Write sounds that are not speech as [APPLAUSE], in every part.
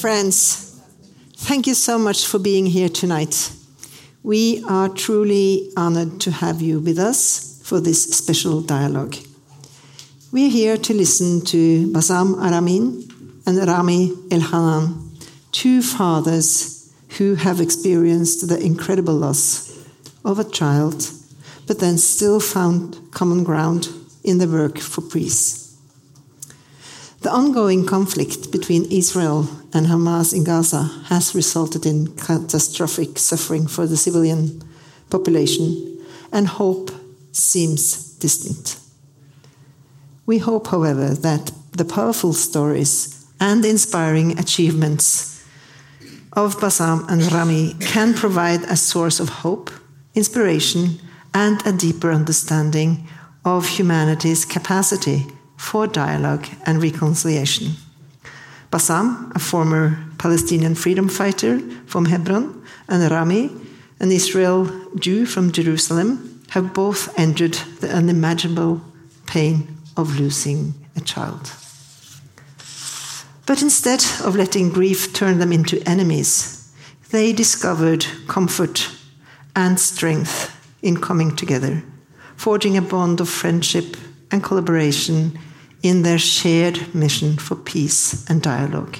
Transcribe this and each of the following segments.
Friends, thank you so much for being here tonight. We are truly honored to have you with us for this special dialogue. We are here to listen to Bassam Aramin and Rami Elhanan, two fathers who have experienced the incredible loss of a child, but then still found common ground in the work for peace. The ongoing conflict between Israel and Hamas in Gaza has resulted in catastrophic suffering for the civilian population, and hope seems distant. We hope, however, that the powerful stories and inspiring achievements of Bassam and Rami can provide a source of hope, inspiration, and a deeper understanding of humanity's capacity for dialogue and reconciliation. Bassam, a former Palestinian freedom fighter from Hebron, and Rami, an Israel Jew from Jerusalem, have both endured the unimaginable pain of losing a child. But instead of letting grief turn them into enemies, they discovered comfort and strength in coming together, forging a bond of friendship and collaboration in their shared mission for peace and dialogue.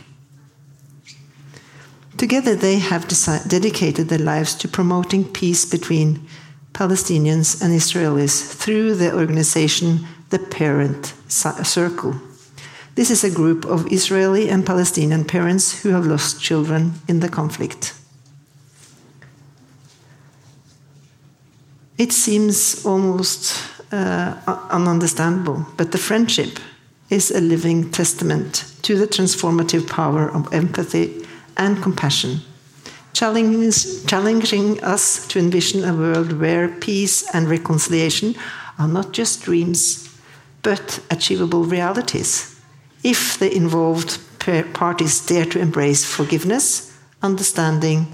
Together, they have dedicated their lives to promoting peace between Palestinians and Israelis through the organization The Parent Circle. This is a group of Israeli and Palestinian parents who have lost children in the conflict. It seems almost uh, ununderstandable, but the friendship is a living testament to the transformative power of empathy and compassion, challenging us to envision a world where peace and reconciliation are not just dreams, but achievable realities, if the involved parties dare to embrace forgiveness, understanding,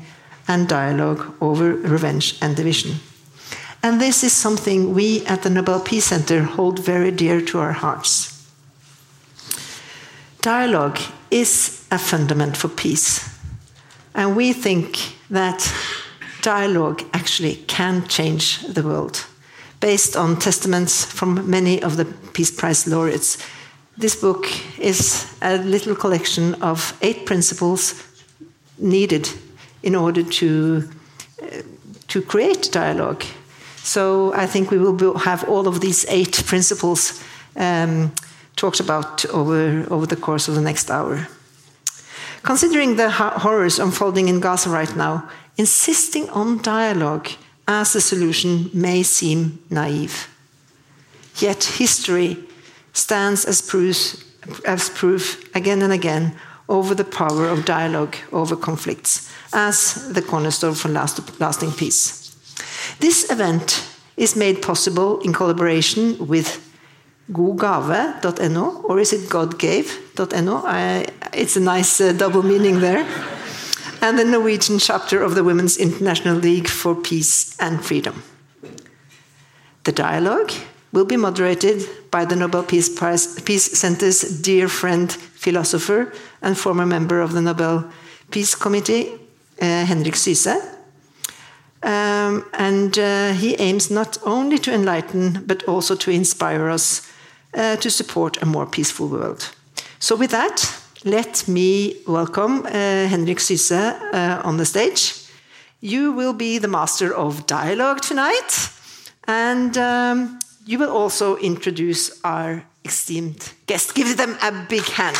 and dialogue over revenge and division. And this is something we at the Nobel Peace Center hold very dear to our hearts. Dialogue is a fundament for peace. And we think that dialogue actually can change the world. Based on testaments from many of the Peace Prize laureates, this book is a little collection of eight principles needed in order to, uh, to create dialogue. So I think we will have all of these eight principles um, talked about over, over the course of the next hour. Considering the horrors unfolding in Gaza right now, insisting on dialogue as a solution may seem naive. Yet history stands as proof, as proof again and again over the power of dialogue over conflicts as the cornerstone for last, lasting peace. This event is made possible in collaboration with godgave.no, or is it godgave.no? It's a nice uh, double meaning there. and the Norwegian chapter of the Women's International League for Peace and Freedom. The dialogue will be moderated by the Nobel Peace, Prize, Peace Center's dear friend, philosopher, and former member of the Nobel Peace Committee, uh, Henrik Syse. Um, and uh, he aims not only to enlighten, but also to inspire us uh, to support a more peaceful world. So, with that, let me welcome uh, Henrik Syse uh, on the stage. You will be the master of dialogue tonight, and um, you will also introduce our esteemed guest. Give them a big hand.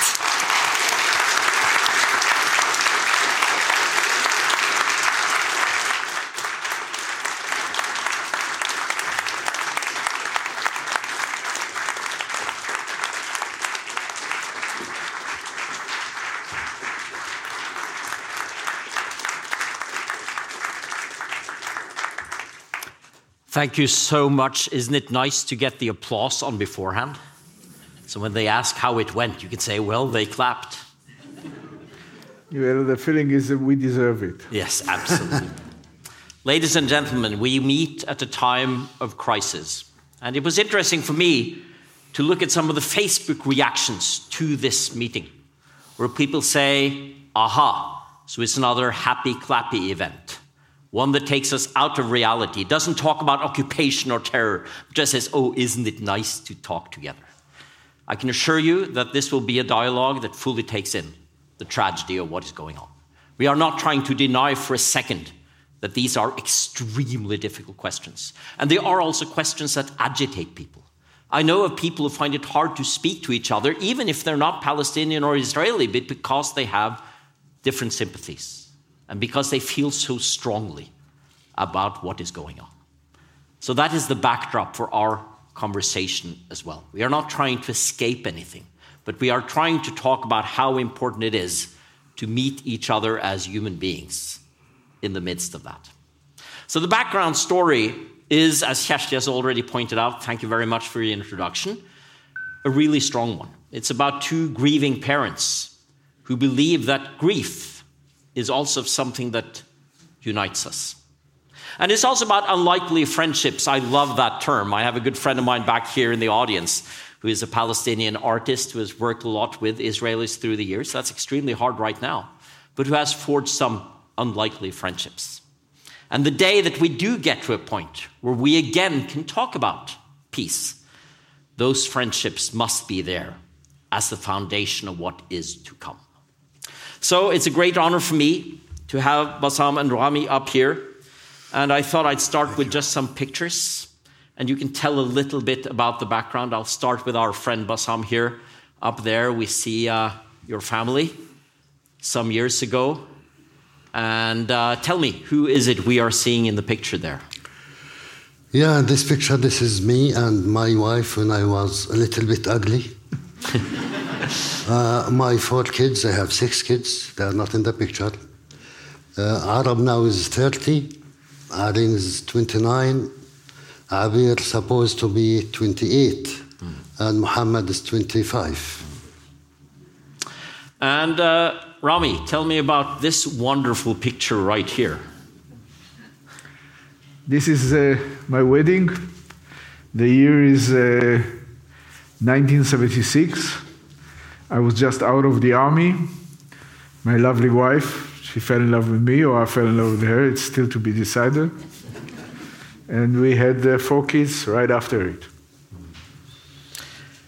Thank you so much. Isn't it nice to get the applause on beforehand? So when they ask how it went, you can say, well, they clapped. Well, the feeling is that we deserve it. Yes, absolutely. [LAUGHS] Ladies and gentlemen, we meet at a time of crisis. And it was interesting for me to look at some of the Facebook reactions to this meeting. where people say, aha, so it's another happy clappy event. One that takes us out of reality. It doesn't talk about occupation or terror, just says, oh, isn't it nice to talk together? I can assure you that this will be a dialogue that fully takes in the tragedy of what is going on. We are not trying to deny for a second that these are extremely difficult questions. And they are also questions that agitate people. I know of people who find it hard to speak to each other, even if they're not Palestinian or Israeli, but because they have different sympathies and because they feel so strongly about what is going on. So that is the backdrop for our conversation as well. We are not trying to escape anything, but we are trying to talk about how important it is to meet each other as human beings in the midst of that. So, the background story is, as Kjersti has already pointed out, thank you very much for your introduction, a really strong one. It's about two grieving parents who believe that grief is also something that unites us. And it's also about unlikely friendships. I love that term. I have a good friend of mine back here in the audience who is a Palestinian artist who has worked a lot with Israelis through the years. That's extremely hard right now, but who has forged some unlikely friendships. And the day that we do get to a point where we again can talk about peace, those friendships must be there as the foundation of what is to come. So it's a great honor for me to have Bassam and Rami up here. And I thought I'd start with just some pictures, and you can tell a little bit about the background. I'll start with our friend Bassam here. Up there, we see uh, your family some years ago. And uh, tell me, who is it we are seeing in the picture there? Yeah, this picture, this is me and my wife when I was a little bit ugly. [LAUGHS] uh, my four kids, I have six kids, they are not in the picture. Uh, Arab now is 30, Arin is 29, Abir supposed to be 28, mm. and Muhammad is 25. And uh, Rami, tell me about this wonderful picture right here. This is uh, my wedding. The year is uh, 1976. I was just out of the army. My lovely wife, she fell in love with me, or I fell in love with her. It's still to be decided. And we had uh, four kids right after it.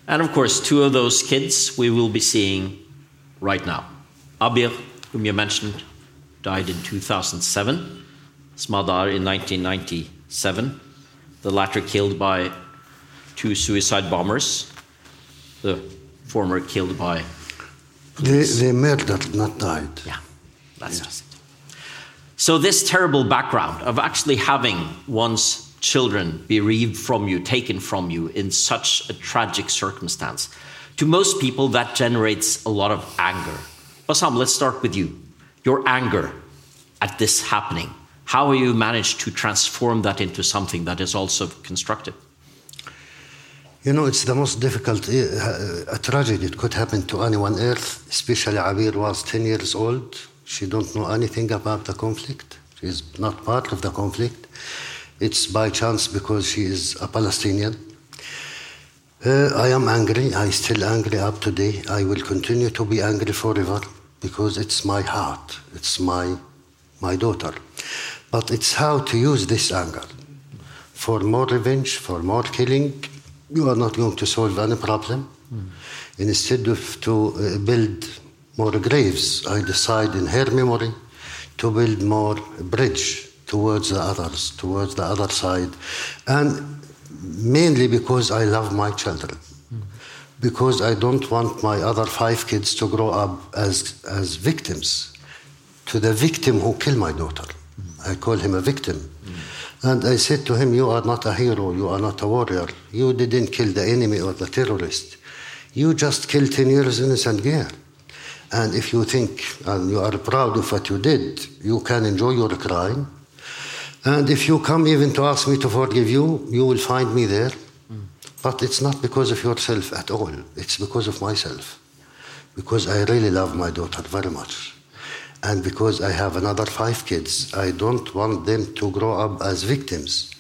And of course, two of those kids we will be seeing right now. Abir, whom you mentioned, died in 2007. Smadar in 1997. The latter killed by two suicide bombers. The former killed by. They, they murdered, not died. Yeah, that's yeah. just it. So, this terrible background of actually having one's children bereaved from you, taken from you in such a tragic circumstance, to most people that generates a lot of anger Bassam, let's start with you. Your anger at this happening, how have you managed to transform that into something that is also constructive? You know, it's the most difficult uh, a tragedy. It could happen to anyone else, especially Abir was 10 years old. She don't know anything about the conflict. She's not part of the conflict. It's by chance because she is a Palestinian. Uh, I am angry. I still angry up today. I will continue to be angry forever because it's my heart, it's my, my daughter. But it's how to use this anger. For more revenge, for more killing, you are not going to solve any problem. Mm. Instead of to uh, build more graves, I decide in her memory to build more bridge towards the others, towards the other side. And mainly because I love my children because I don't want my other five kids to grow up as, as victims to the victim who killed my daughter. I call him a victim. Mm. And I said to him, You are not a hero, you are not a warrior. You didn't kill the enemy or the terrorist. You just killed 10 years innocent girl. And if you think and you are proud of what you did, you can enjoy your crime. And if you come even to ask me to forgive you, you will find me there but it's not because of yourself at all. It's because of myself. Because I really love my daughter very much. And because I have another five kids, I don't want them to grow up as victims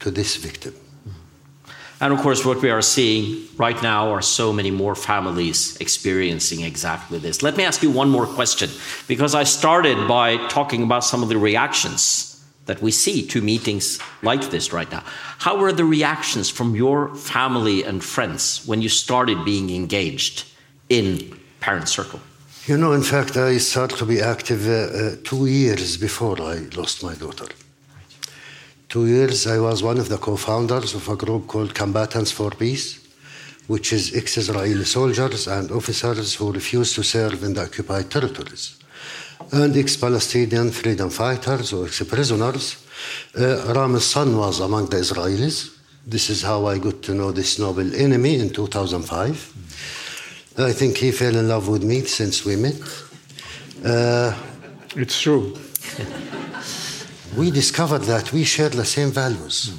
to this victim. Mm-hmm. And of course, what we are seeing right now are so many more families experiencing exactly this. Let me ask you one more question, because I started by talking about some of the reactions that we see to meetings like this right now. How were the reactions from your family and friends when you started being engaged in Parent Circle? You know, in fact, I started to be active uh, uh, two years before I lost my daughter. Two years, I was one of the co founders of a group called Combatants for Peace, which is ex Israeli soldiers and officers who refuse to serve in the occupied territories, and ex Palestinian freedom fighters or ex prisoners. Uh, Ram's son was among the Israelis. This is how I got to know this noble enemy in 2005. I think he fell in love with me since we met. Uh, It's true. [LAUGHS] we discovered that we share the same values.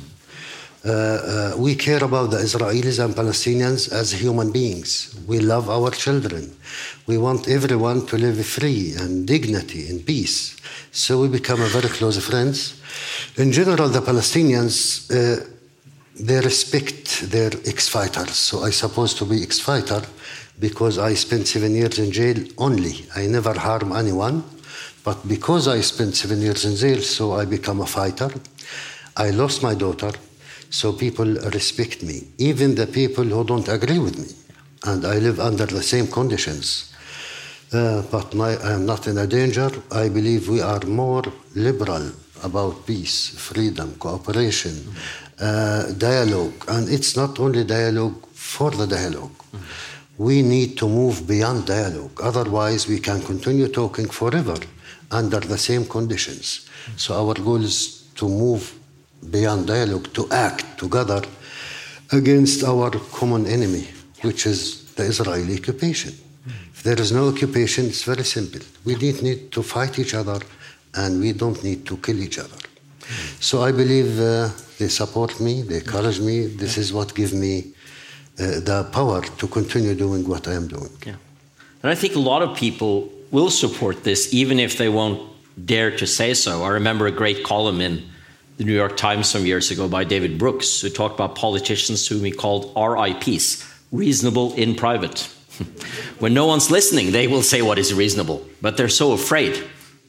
Uh, uh, we care about the Israelis and Palestinians as human beings. We love our children. We want everyone to live free and dignity and peace. So we become a very close friends. In general, the Palestinians uh, they respect their ex-fighters. So I suppose to be ex-fighter because I spent seven years in jail only. I never harm anyone. But because I spent seven years in jail, so I become a fighter. I lost my daughter, so people respect me, even the people who don't agree with me. And I live under the same conditions. Uh, but my, I am not in a danger. I believe we are more liberal about peace, freedom, cooperation, uh, dialogue. And it's not only dialogue for the dialogue. We need to move beyond dialogue. Otherwise, we can continue talking forever under the same conditions. So our goal is to move beyond dialogue, to act together against our common enemy, which is the Israeli occupation. If there is no occupation, it's very simple. We don't need to fight each other and we don't need to kill each other. So I believe uh, they support me, they encourage me. This is what gives me the power to continue doing what I am doing. Yeah. And I think a lot of people will support this, even if they won't dare to say so. I remember a great column in the New York Times some years ago by David Brooks, who talked about politicians whom he called RIPs, reasonable in private. [LAUGHS] when no one's listening, they will say what is reasonable, but they're so afraid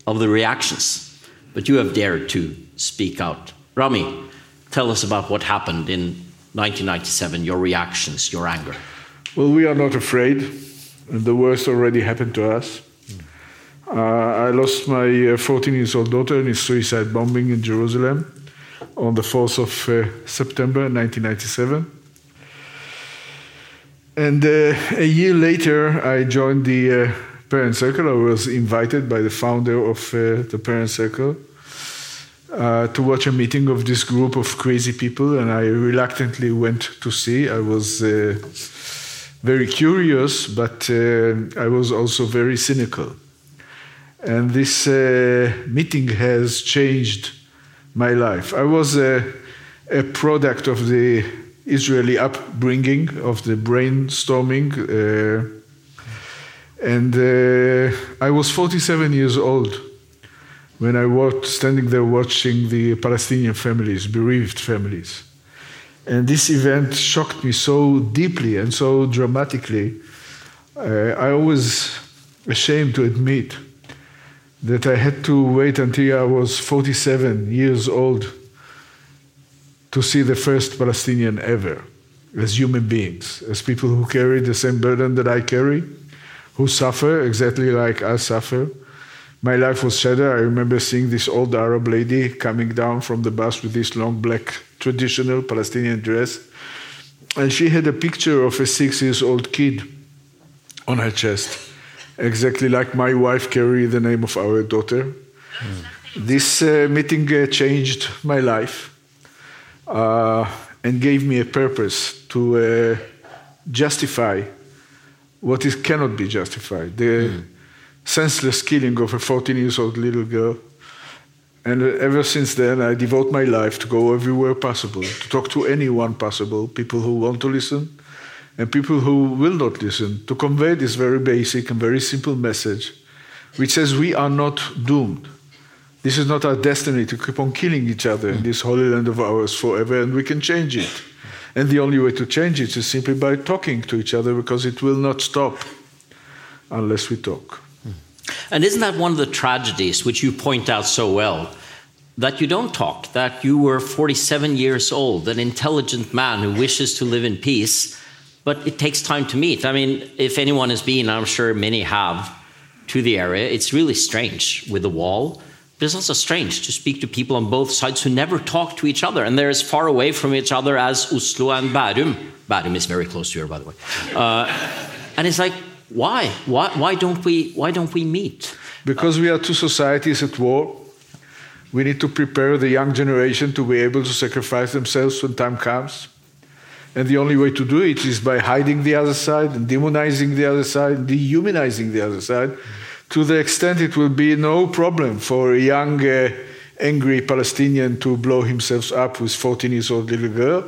of the reactions. But you have dared to speak out. Rami, tell us about what happened in 1997, your reactions, your anger. Well, we are not afraid. The worst already happened to us. Uh, I lost my 14 years old daughter in a suicide bombing in Jerusalem on the 4th of uh, September 1997. And uh, a year later, I joined the uh, Parent Circle. I was invited by the founder of uh, the Parent Circle uh, to watch a meeting of this group of crazy people, and I reluctantly went to see. I was uh, very curious, but uh, I was also very cynical. And this uh, meeting has changed my life. I was a, a product of the Israeli upbringing, of the brainstorming. Uh, and uh, I was 47 years old when I was standing there watching the Palestinian families, bereaved families. And this event shocked me so deeply and so dramatically. Uh, I was ashamed to admit that I had to wait until I was 47 years old to see the first Palestinian ever as human beings, as people who carry the same burden that I carry, who suffer exactly like I suffer. My life was shattered. I remember seeing this old Arab lady coming down from the bus with this long black traditional Palestinian dress. And she had a picture of a six years old kid on her chest, exactly like my wife carried the name of our daughter. Mm. This uh, meeting uh, changed my life uh, and gave me a purpose to uh, justify what is, cannot be justified the mm. Senseless killing of a 14 years old little girl and uh, ever since then, I devote my life to go everywhere possible, to talk to anyone possible, people who want to listen and people who will not listen, to convey this very basic and very simple message, which says we are not doomed. This is not our destiny to keep on killing each other in this holy land of ours forever, and we can change it. And the only way to change it is simply by talking to each other because it will not stop unless we talk. And isn't that one of the tragedies which you point out so well? That you don't talk, that you were 47 years old, an intelligent man who wishes to live in peace, but it takes time to meet. I mean, if anyone has been, I'm sure many have, to the area, it's really strange with the wall. But it's also strange to speak to people on both sides who never talk to each other, and they're as far away from each other as Oslo and Bærum. Bærum is very close to here, by the way. Uh, and it's like, why? why? Why don't we? Why don't we meet? Because we are two societies at war. We need to prepare the young generation to be able to sacrifice themselves when time comes. And the only way to do it is by hiding the other side and demonizing the other side, and dehumanizing the other side, to the extent it will be no problem for a young, uh, angry Palestinian to blow himself up with 14 years old little girl,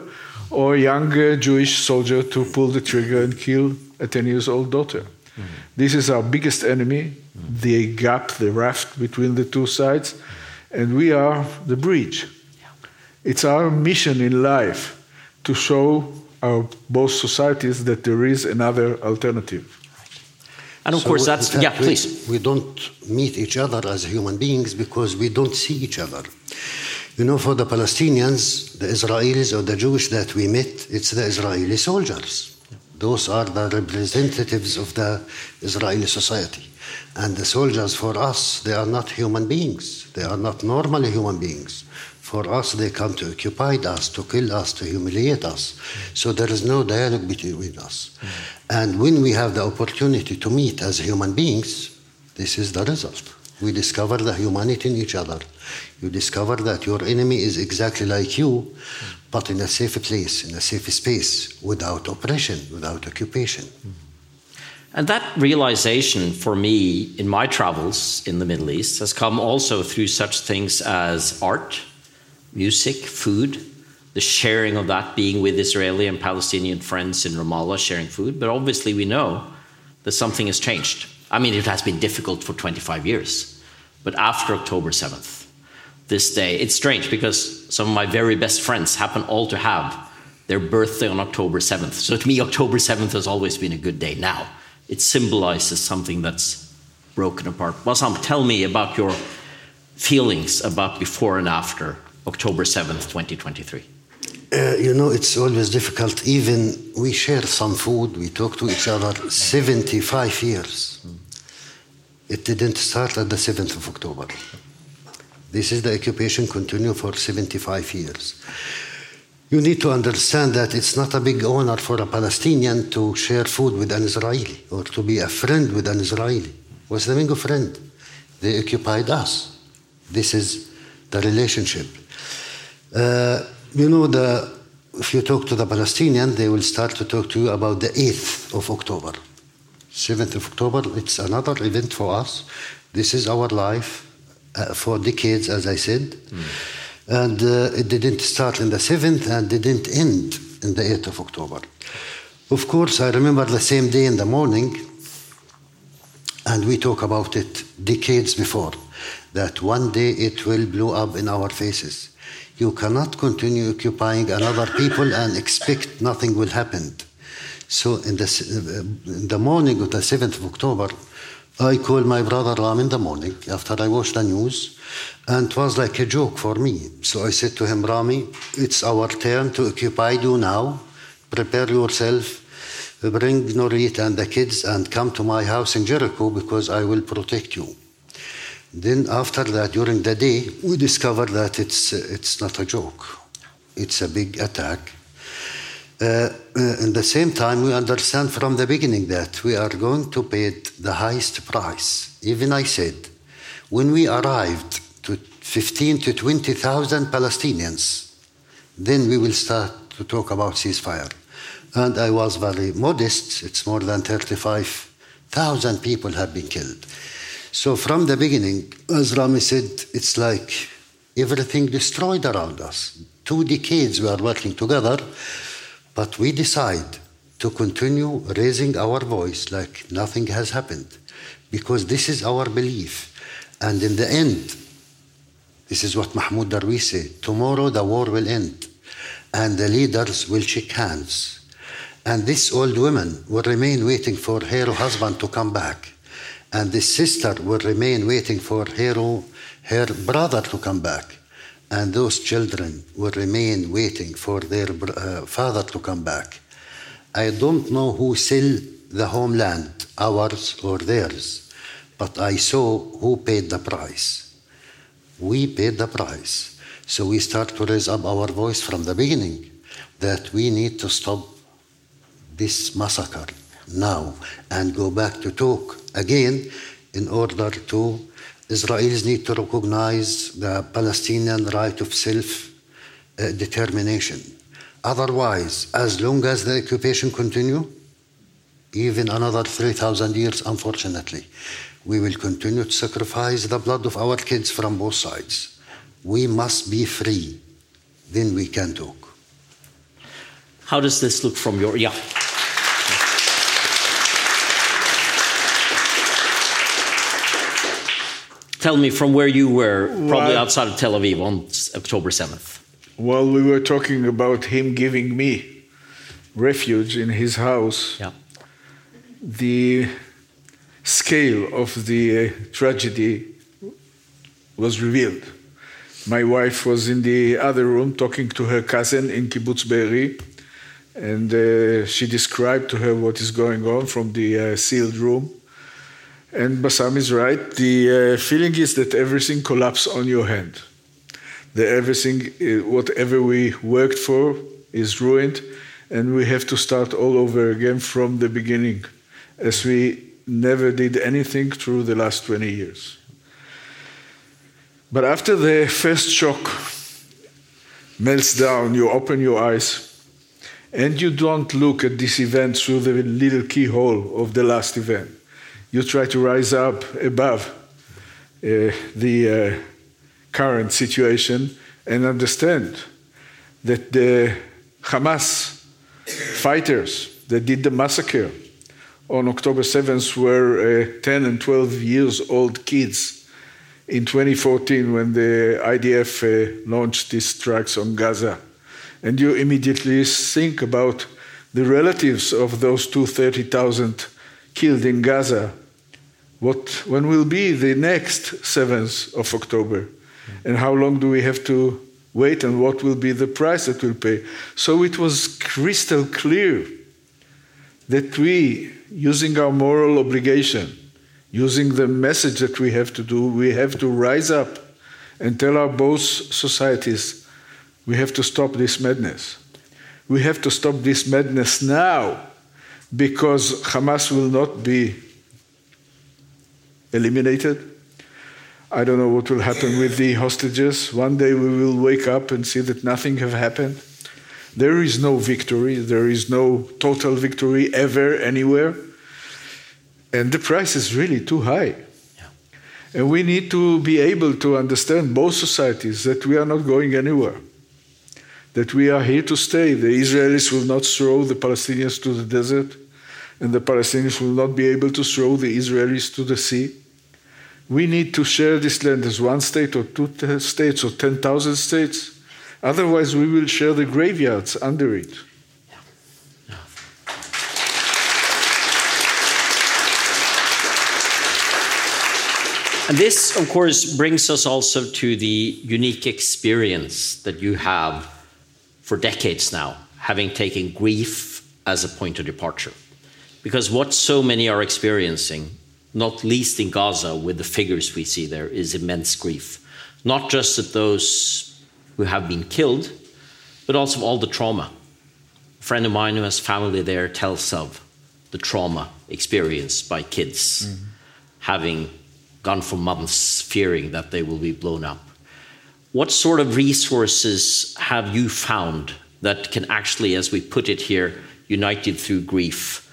or a young uh, Jewish soldier to pull the trigger and kill a 10 years old daughter. Mm-hmm. This is our biggest enemy, mm-hmm. the gap, the rift between the two sides, and we are the bridge. Yeah. It's our mission in life to show our both societies that there is another alternative. And of so course, that's yeah. We, please, we don't meet each other as human beings because we don't see each other. You know, for the Palestinians, the Israelis or the Jewish that we met, it's the Israeli soldiers. Those are the representatives of the Israeli society. And the soldiers, for us, they are not human beings. They are not normal human beings. For us, they come to occupy us, to kill us, to humiliate us. So there is no dialogue between us. And when we have the opportunity to meet as human beings, this is the result. We discover the humanity in each other. You discover that your enemy is exactly like you, but in a safe place, in a safe space, without oppression, without occupation. Mm-hmm. And that realization for me in my travels in the Middle East has come also through such things as art, music, food, the sharing of that being with Israeli and Palestinian friends in Ramallah, sharing food. But obviously, we know that something has changed. I mean, it has been difficult for 25 years. But after October 7th, this day, it's strange because some of my very best friends happen all to have their birthday on October 7th. So to me, October 7th has always been a good day. Now, it symbolizes something that's broken apart. Bassam, tell me about your feelings about before and after October 7th, 2023. Uh, you know, it's always difficult. Even we share some food, we talk to each other 75 years. It didn't start at the 7th of October. This is the occupation continue for 75 years. You need to understand that it's not a big honor for a Palestinian to share food with an Israeli or to be a friend with an Israeli. What's the meaning of friend? They occupied us. This is the relationship. Uh, you know, the, if you talk to the Palestinian, they will start to talk to you about the 8th of October. 7th of October, it's another event for us. This is our life uh, for decades, as I said. Mm. And uh, it didn't start in the 7th and didn't end in the 8th of October. Of course, I remember the same day in the morning, and we talk about it decades before, that one day it will blow up in our faces. You cannot continue occupying another people [LAUGHS] and expect nothing will happen. So in the, in the morning of the 7th of October, I called my brother Ram in the morning after I watched the news, and it was like a joke for me. So I said to him, Rami, it's our turn to occupy you now. Prepare yourself, bring Nurit and the kids, and come to my house in Jericho because I will protect you. Then after that, during the day, we discovered that it's, it's not a joke. It's a big attack. Uh, uh, in the same time, we understand from the beginning that we are going to pay the highest price. Even I said, when we arrived to 15 to 20,000 Palestinians, then we will start to talk about ceasefire. And I was very modest. It's more than 35,000 people have been killed. So from the beginning, as Rami said, it's like everything destroyed around us. Two decades we are working together, but we decide to continue raising our voice like nothing has happened because this is our belief. And in the end, this is what Mahmoud Darwish said tomorrow the war will end. and the leaders will shake hands. And this old woman will remain waiting for her husband to come back. And this sister will remain waiting for her, her brother to come back. And those children will remain waiting for their uh, father to come back. I don't know who sell the homeland, ours or theirs, but I saw who paid the price. We paid the price. So we start to raise up our voice from the beginning that we need to stop this massacre now and go back to talk again in order to Israelis need to recognize the Palestinian right of self determination. Otherwise, as long as the occupation continue, even another 3,000 years, unfortunately, we will continue to sacrifice the blood of our kids from both sides. We must be free, then we can talk. How does this look from your yeah? Tell me from where you were, probably Well- outside of Tel Aviv on October 7th. Well, we were talking about him giving me refuge in his house. Yeah. The scale of the uh, tragedy was revealed. My wife was in the other room talking to her cousin in Kibbutz Be'eri, and uh, she described to her what is going on from the uh, sealed room. And Bassam is right. The uh, feeling is that everything collapsed on your hand. That everything, uh, whatever we worked for, is ruined, and we have to start all over again from the beginning, as we never did anything through the last 20 years. But after the first shock melts down, you open your eyes, and you don't look at this event through the little keyhole of the last event. You try to rise up above uh, the uh, current situation and understand that the Hamas fighters that did the massacre on October 7th were uh, 10 and 12 years old kids in 2014 when the IDF uh, launched these strikes on Gaza. And you immediately think about the relatives of those 230,000 killed in Gaza. What, when will be the next 7th of October? And how long do we have to wait and what will be the price that we'll pay? So it was crystal clear that we, using our moral obligation, using the message that we have to do, we have to rise up and tell our both societies we have to stop this madness. We have to stop this madness now because Hamas will not be eliminated. I don't know what will happen with the hostages. One day we will wake up and see that nothing have happened. There is no victory. There is no total victory ever anywhere. And the price is really too high. And we need to be able to understand both societies that we are not going anywhere. That we are here to stay. The Israelis will not throw the Palestinians to the desert, and the Palestinians will not be able to throw the Israelis to the sea. We need to share this land as one state or two states or 10,000 states. Otherwise, we will share the graveyards under it. And this, of course, brings us also to the unique experience that you have for decades now, having taken grief as a point of departure. Because what so many are experiencing, not least in Gaza with the figures we see there, is immense grief. Not just at those who have been killed, but also all the trauma. A friend of mine who has family there tells of the trauma experienced by kids mm-hmm. having gone for months fearing that they will be blown up. What sort of resources have you found that can actually, as we put it here, united through grief,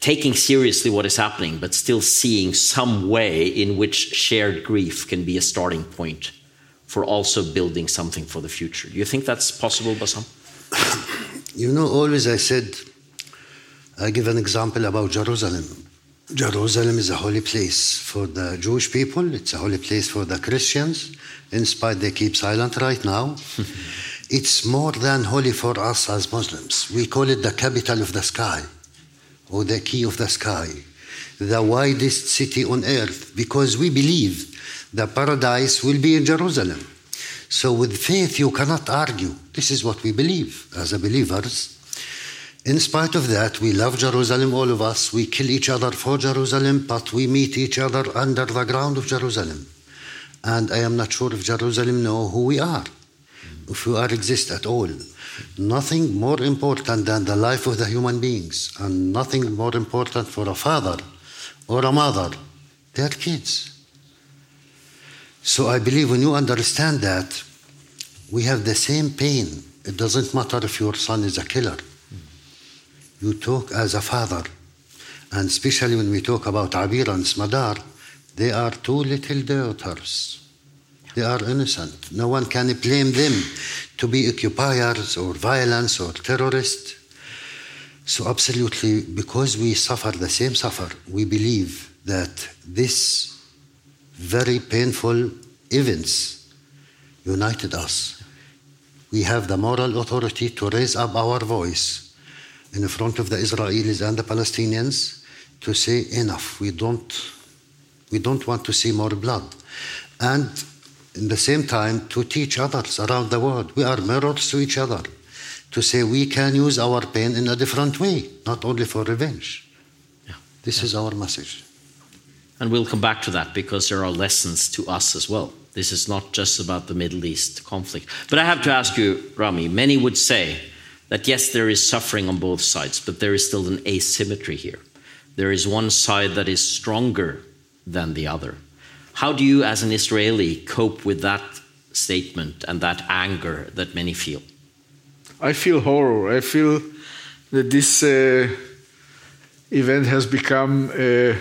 taking seriously what is happening, but still seeing some way in which shared grief can be a starting point for also building something for the future? Do you think that's possible, Bassam? [COUGHS] You know, always I said, I give an example about Jerusalem. Jerusalem is a holy place for the Jewish people, it's a holy place for the Christians, in spite they keep silent right now. [LAUGHS] It's more than holy for us as Muslims. We call it the capital of the sky or the key of the sky, the widest city on earth, because we believe the paradise will be in Jerusalem. So, with faith, you cannot argue. This is what we believe as a believers. In spite of that, we love Jerusalem, all of us. We kill each other for Jerusalem, but we meet each other under the ground of Jerusalem. And I am not sure if Jerusalem know who we are, if we are exist at all. Nothing more important than the life of the human beings, and nothing more important for a father or a mother, their kids. So I believe when you understand that, we have the same pain. It doesn't matter if your son is a killer. You talk as a father. And especially when we talk about Abir and Smadar, they are two little daughters. They are innocent. No one can blame them to be occupiers or violence or terrorists. So, absolutely, because we suffer the same suffer, we believe that this very painful events united us. We have the moral authority to raise up our voice in front of the Israelis and the Palestinians to say enough. We don't, we don't want to see more blood. And in the same time, to teach others around the world. We are mirrors to each other. To say we can use our pain in a different way, not only for revenge. Yeah. This is our message. And we'll come back to that because there are lessons to us as well. This is not just about the Middle East conflict. But I have to ask you, Rami, many would say that yes, there is suffering on both sides, but there is still an asymmetry here. There is one side that is stronger than the other. How do you, as an Israeli, cope with that statement and that anger that many feel? I feel horror. I feel that this uh, event has become a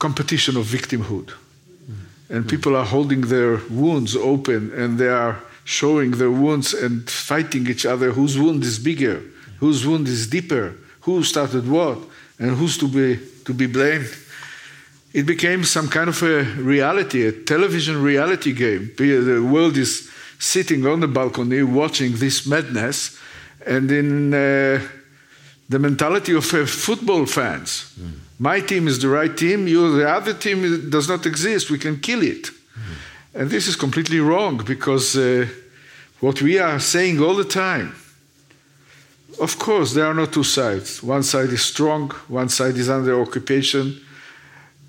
competition of victimhood. Mm. And people are holding their wounds open and they are showing their wounds and fighting each other whose wound is bigger, whose wound is deeper, who started what, and who's to be, to be blamed. It became some kind of a reality, a television reality game. The world is sitting on the balcony watching this madness, and in uh, the mentality of uh, football fans. Mm. My team is the right team, you, the other team does not exist, we can kill it. Mm. And this is completely wrong because uh, what we are saying all the time, of course, there are no two sides. One side is strong, one side is under occupation.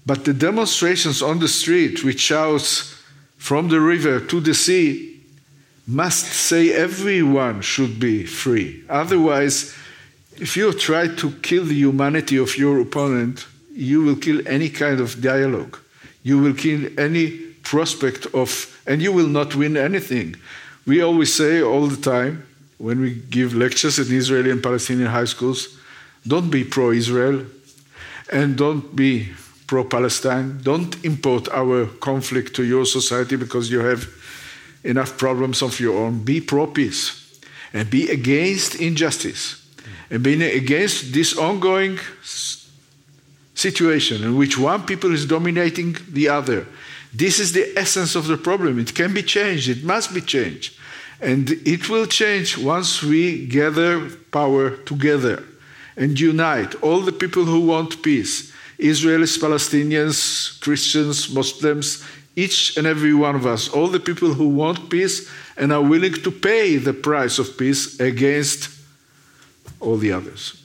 But the demonstrations on the street, which shouts from the river to the sea, must say everyone should be free. Otherwise, if you try to kill the humanity of your opponent, you will kill any kind of dialogue. You will kill any prospect of, and you will not win anything. We always say all the time when we give lectures in Israeli and Palestinian high schools don't be pro Israel and don't be pro Palestine. Don't import our conflict to your society because you have enough problems of your own. Be pro peace and be against injustice and be against this ongoing situation in which one people is dominating the other. This is the essence of the problem. It can be changed, it must be changed. And it will change once we gather power together and unite all the people who want peace Israelis, Palestinians, Christians, Muslims, each and every one of us, all the people who want peace and are willing to pay the price of peace against all the others.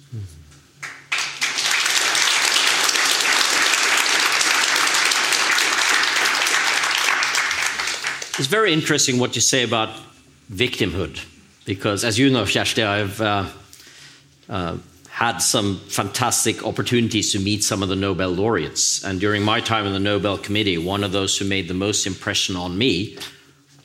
It's very interesting what you say about victimhood, because as you know, Kjersti, I've uh, uh, had some fantastic opportunities to meet some of the Nobel laureates. And during my time in the Nobel Committee, one of those who made the most impression on me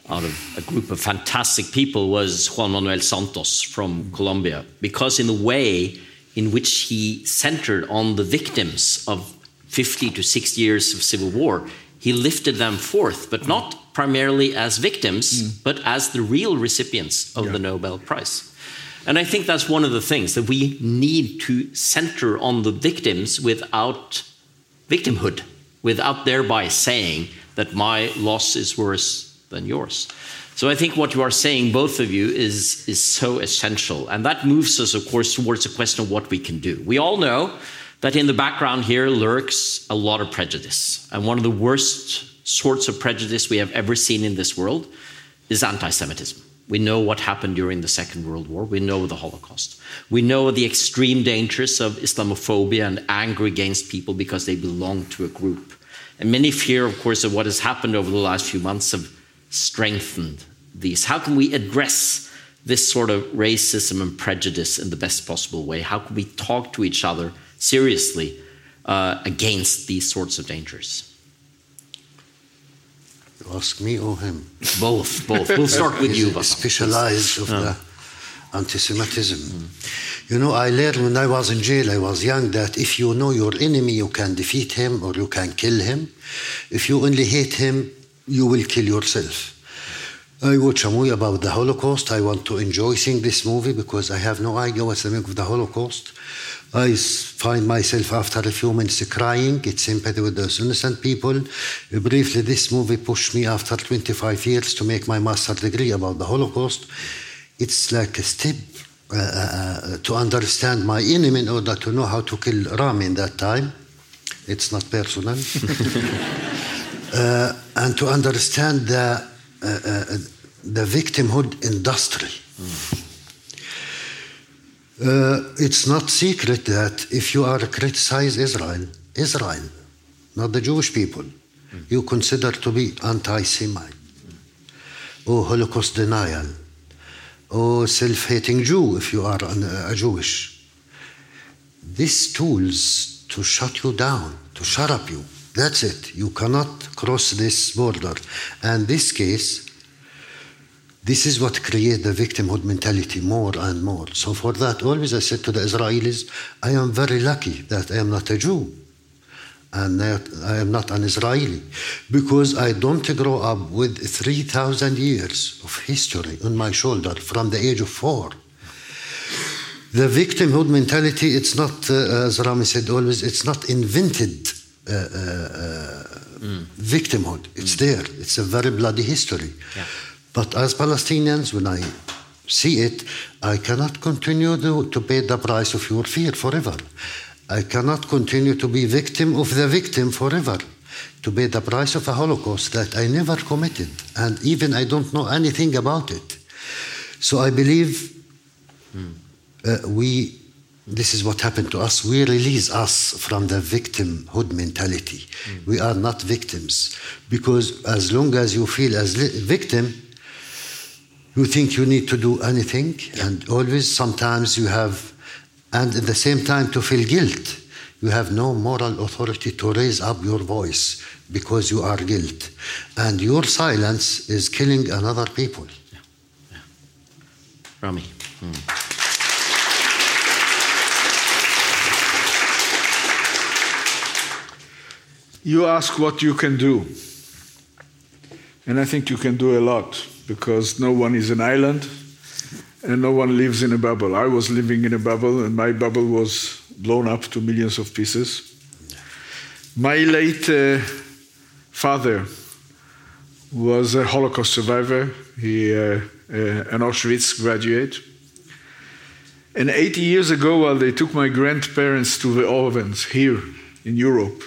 out of a group of fantastic people was Juan Manuel Santos from Colombia, because in the way in which he centered on the victims of 50 to 60 years of civil war, he lifted them forth, but not primarily as victims, mm. but as the real recipients of yeah. the Nobel Prize. And I think that's one of the things that we need to center on the victims without victimhood, without thereby saying that my loss is worse than yours. So I think what you are saying, both of you, is, is so essential. And that moves us, of course, towards the question of what we can do. We all know that in the background here lurks a lot of prejudice. And one of the worst sorts of prejudice we have ever seen in this world is anti Semitism. We know what happened during the Second World War. We know the Holocaust. We know the extreme dangers of Islamophobia and anger against people because they belong to a group. And many fear, of course, of what has happened over the last few months have strengthened these? How can we address this sort of racism and prejudice in the best possible way? How can we talk to each other seriously uh, against these sorts of dangers? You ask me or him? Both, both. We'll [LAUGHS] start with you. He's Specialized of the anti-Semitism. You know, I learned when I was in jail, I was young, that if you know your enemy, you can defeat him or you can kill him. If you only hate him, you will kill yourself. I watch a movie about the Holocaust. I want to enjoy seeing this movie because I have no idea what's the meaning of the Holocaust. I find myself after a few minutes crying, get sympathy with those innocent people. Briefly, this movie pushed me after 25 years to make my master degree about the Holocaust. It's like a step uh, uh, to understand my enemy in order to know how to kill Rami in that time. It's not personal. [LAUGHS] uh, and to understand the uh, uh, Uh, uh, the victimhood industry. Mm. Uh, it's not secret that if you are criticize Israel, Israel, not the Jewish people, mm. you consider to be anti-Semite, or Holocaust denial, or self-hating Jew if you are uh, a Jewish. These tools to shut you down, to shut up you, that's it. You cannot cross this border. And this case, this is what creates the victimhood mentality more and more. So for that, always I said to the Israelis, I am very lucky that I am not a Jew and that I am not an Israeli because I don't grow up with 3,000 years of history on my shoulder from the age of four. The victimhood mentality, it's not, uh, as Rami said always, it's not invented mm. victimhood. It's mm. there. It's a very bloody history. Yeah. But as Palestinians, when I see it, I cannot continue to, to pay the price of your fear forever. I cannot continue to be victim of the victim forever, to pay the price of a Holocaust that I never committed, and even I don't know anything about it. So I believe mm. uh, we this is what happened to us. We release us from the victimhood mentality. Mm. We are not victims because as long as you feel as victim, you think you need to do anything, and always sometimes you have, and at the same time to feel guilt. You have no moral authority to raise up your voice because you are guilt, and your silence is killing another people. Yeah. Yeah. Rami. Hmm. You ask what you can do. And I think you can do a lot because no one is an island and no one lives in a bubble. I was living in a bubble and my bubble was blown up to millions of pieces. My late uh, father was a Holocaust survivor, he, uh, uh, an Auschwitz graduate. And 80 years ago, while they took my grandparents to the ovens here in Europe,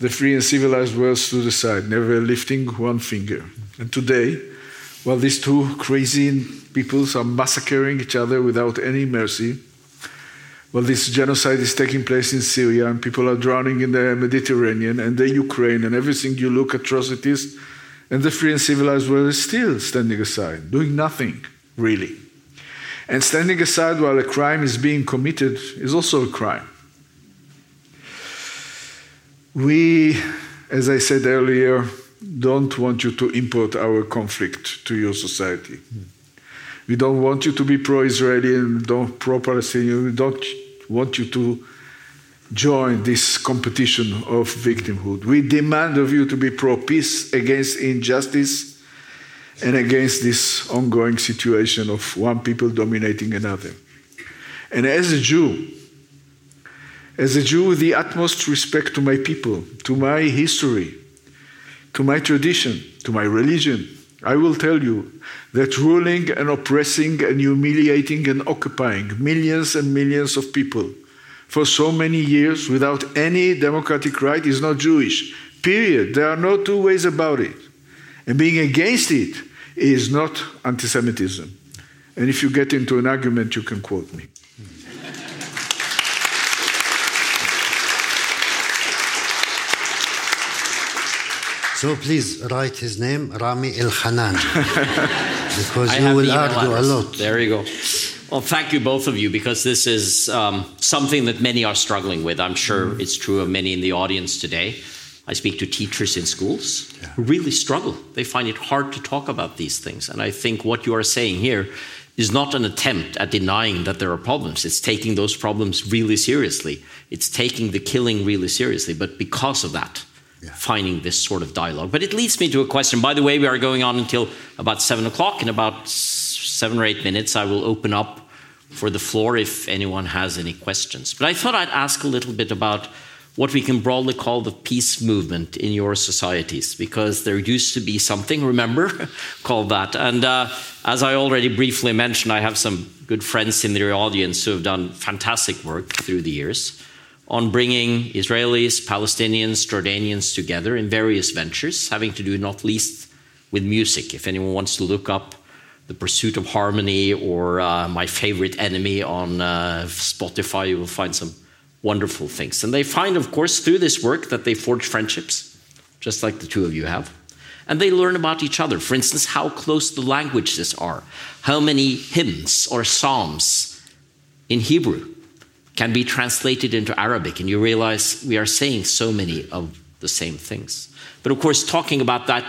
the free and civilized world stood aside, never lifting one finger. And today, while these two crazy peoples are massacring each other without any mercy, while this genocide is taking place in Syria and people are drowning in the Mediterranean and the Ukraine and everything you look atrocities, and the free and civilized world is still standing aside, doing nothing, really. And standing aside while a crime is being committed is also a crime. We, as I said earlier, don't want you to import our conflict to your society. We don't want you to be pro Israeli and don't pro Palestinian. We don't want you to join this competition of victimhood. We demand of you to be pro peace against injustice and against this ongoing situation of one people dominating another. And as a Jew, as a Jew with the utmost respect to my people, to my history, to my tradition, to my religion, I will tell you that ruling and oppressing and humiliating and occupying millions and millions of people for so many years without any democratic right is not Jewish. Period. There are no two ways about it. And being against it is not anti Semitism. And if you get into an argument, you can quote me. So please write his name, Rami Elhanan, [LAUGHS] because you will argue a lot. There you go. Well, thank you, both of you, because this is um, something that many are struggling with. I'm sure it's true of many in the audience today. I speak to teachers in schools who really struggle. They find it hard to talk about these things. And I think what you are saying here is not an attempt at denying that there are problems. It's taking those problems really seriously. It's taking the killing really seriously. But because of that, finding this sort of dialogue. But it leads me to a question. By the way, we are going on until about seven o'clock. In about seven or eight minutes, I will open up for the floor if anyone has any questions. But I thought I'd ask a little bit about what we can broadly call the peace movement in your societies, because there used to be something, remember, [LAUGHS] called that. And uh, as I already briefly mentioned, I have some good friends in the audience who have done fantastic work through the years on bringing Israelis, Palestinians, Jordanians together in various ventures, having to do not least with music. If anyone wants to look up The Pursuit of Harmony or uh, My Favorite Enemy on uh, Spotify, you will find some wonderful things. And they find, of course, through this work that they forge friendships, just like the two of you have. And they learn about each other. For instance, how close the languages are, how many hymns or psalms in Hebrew can be translated into Arabic, and you realize we are saying so many of the same things. But of course, talking about that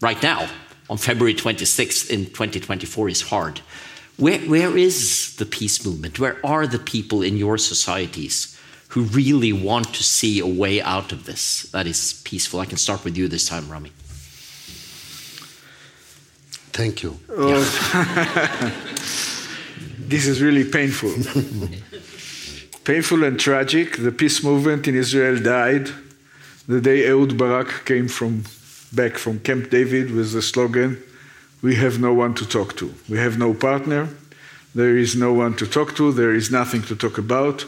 right now, on February 26th in 2024, is hard. Where, where is the peace movement? Where are the people in your societies who really want to see a way out of this that is peaceful? I can start with you this time, Rami. Thank you. Oh. [LAUGHS] This is really painful. [LAUGHS] painful and tragic. The peace movement in Israel died the day Ehud Barak came from back from Camp David with the slogan, "We have no one to talk to. We have no partner. There is no one to talk to. There is nothing to talk about."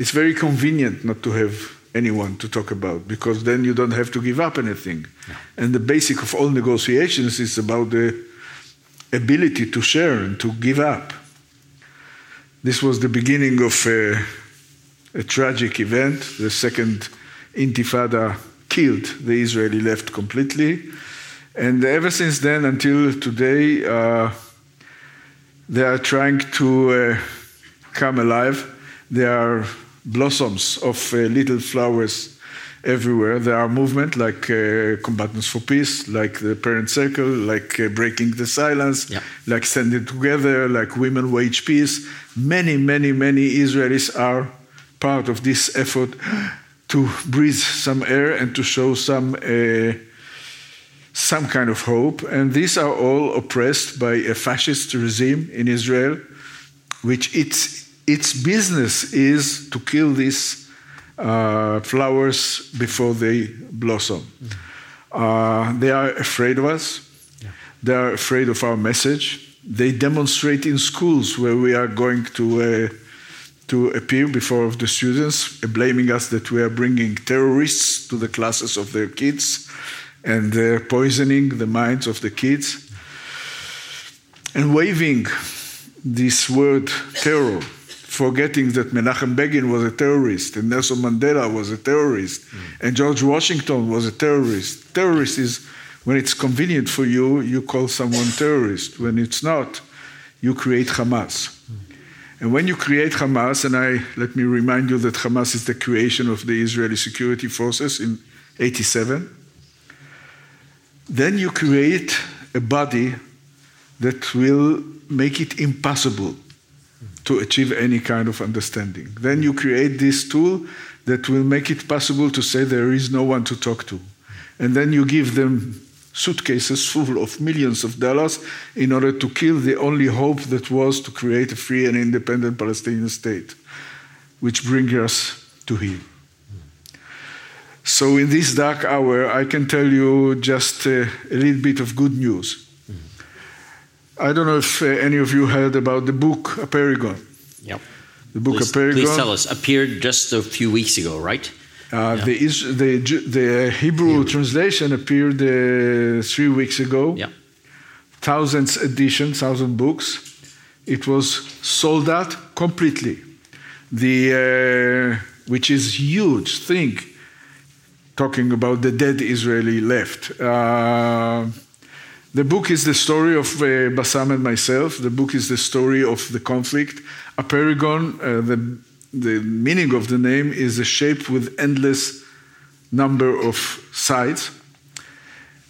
It's very convenient not to have anyone to talk about because then you don't have to give up anything. And the basic of all negotiations is about the ability to share and to give up. This was the beginning of a, a tragic event. The second Intifada killed the Israeli left completely. And ever since then until today, uh, they are trying to uh, come alive. There are blossoms of uh, little flowers everywhere. There are movements like uh, Combatants for Peace, like the Parent Circle, like uh, Breaking the Silence, Yeah. like Standing Together, like Women Wage Peace. Many, many, many Israelis are part of this effort to breathe some air and to show some uh, some kind of hope. And these are all oppressed by a fascist regime in Israel, which its its business is to kill these uh, flowers before they blossom. Uh, they are afraid of us. They are afraid of our message. They demonstrate in schools where we are going to uh, to appear before the students, blaming us that we are bringing terrorists to the classes of their kids and uh, poisoning the minds of the kids and waving this word terror, forgetting that Menachem Begin was a terrorist and Nelson Mandela was a terrorist mm. and George Washington was a terrorist. Terrorist is when it's convenient for you, you call someone terrorist. When it's not, you create Hamas. Mm. And when you create Hamas, and I let me remind you that Hamas is the creation of the Israeli security forces in 87, then you create a body that will make it impossible to achieve any kind of understanding. Then you create this tool that will make it possible to say there is no one to talk to. And then you give them suitcases full of millions of dollars in order to kill the only hope that was to create a free and independent Palestinian state, which brings us to here. So, in this dark hour, I can tell you just a little bit of good news. I don't know if uh, any of you heard about the book Apeirogon. Yep. The book Please, Apeirogon. please tell us. Appeared just a few weeks ago, right? Uh, the, Is- the, the Hebrew translation appeared uh, three weeks ago. Yeah. Thousands edition, thousand books. It was sold out completely. The uh, which is huge thing. Talking about the dead Israeli left. The book is the story of uh, Bassam and myself. The book is the story of the conflict. Apeirogon, uh, the, the meaning of the name is a shape with endless number of sides.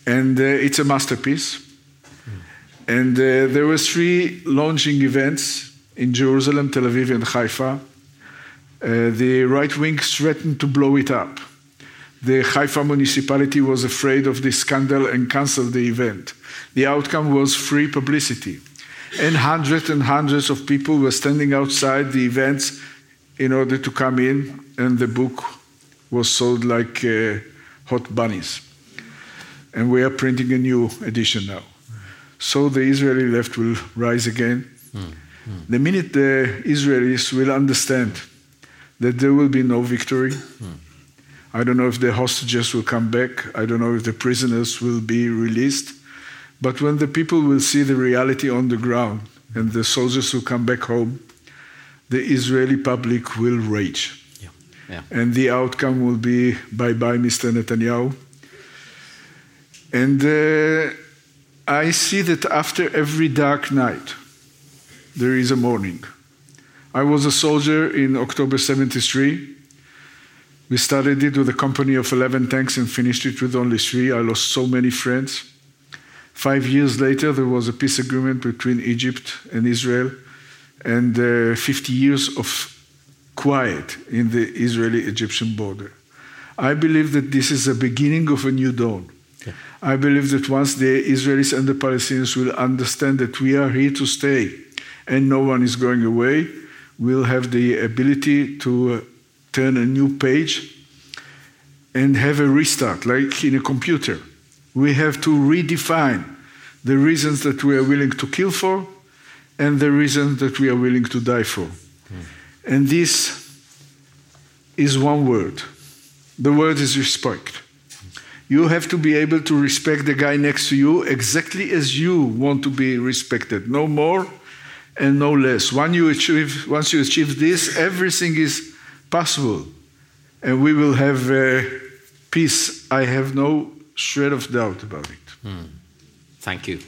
And uh, it's a masterpiece. And uh, there were three launching events in Jerusalem, Tel Aviv, and Haifa. Uh, the right wing threatened to blow it up. The Haifa municipality was afraid of this scandal and canceled the event. The outcome was free publicity. And hundreds and hundreds of people were standing outside the events in order to come in, and the book was sold like uh, hot bunnies. And we are printing a new edition now. So the Israeli left will rise again. Hmm, hmm. The minute the Israelis will understand that there will be no victory, hmm. I don't know if the hostages will come back. I don't know if the prisoners will be released. But when the people will see the reality on the ground and the soldiers will come back home, the Israeli public will rage. Yeah. Yeah. And the outcome will be bye bye, Mr. Netanyahu. And uh, I see that after every dark night, there is a morning. I was a soldier in October 73. We started it with a company of 11 tanks and finished it with only three. I lost so many friends. Five years later, there was a peace agreement between Egypt and Israel, and uh, 50 years of quiet in the Israeli Egyptian border. I believe that this is the beginning of a new dawn. I believe that once the Israelis and the Palestinians will understand that we are here to stay and no one is going away, we'll have the ability to uh, turn a new page and have a restart, like in a computer. We have to redefine the reasons that we are willing to kill for and the reasons that we are willing to die for. Hmm. And this is one word. The word is respect. You have to be able to respect the guy next to you exactly as you want to be respected. No more and no less. Once you achieve, once you achieve this, everything is possible. And we will have uh, peace. I have no shred of doubt about it. Thank you.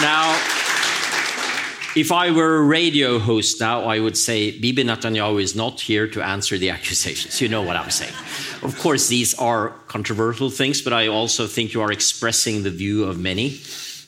Now, if I were a radio host now, I would say Bibi Netanyahu is not here to answer the [LAUGHS] accusations. You know what I'm saying. Of course, these are controversial things, but I also think you are expressing the view of many.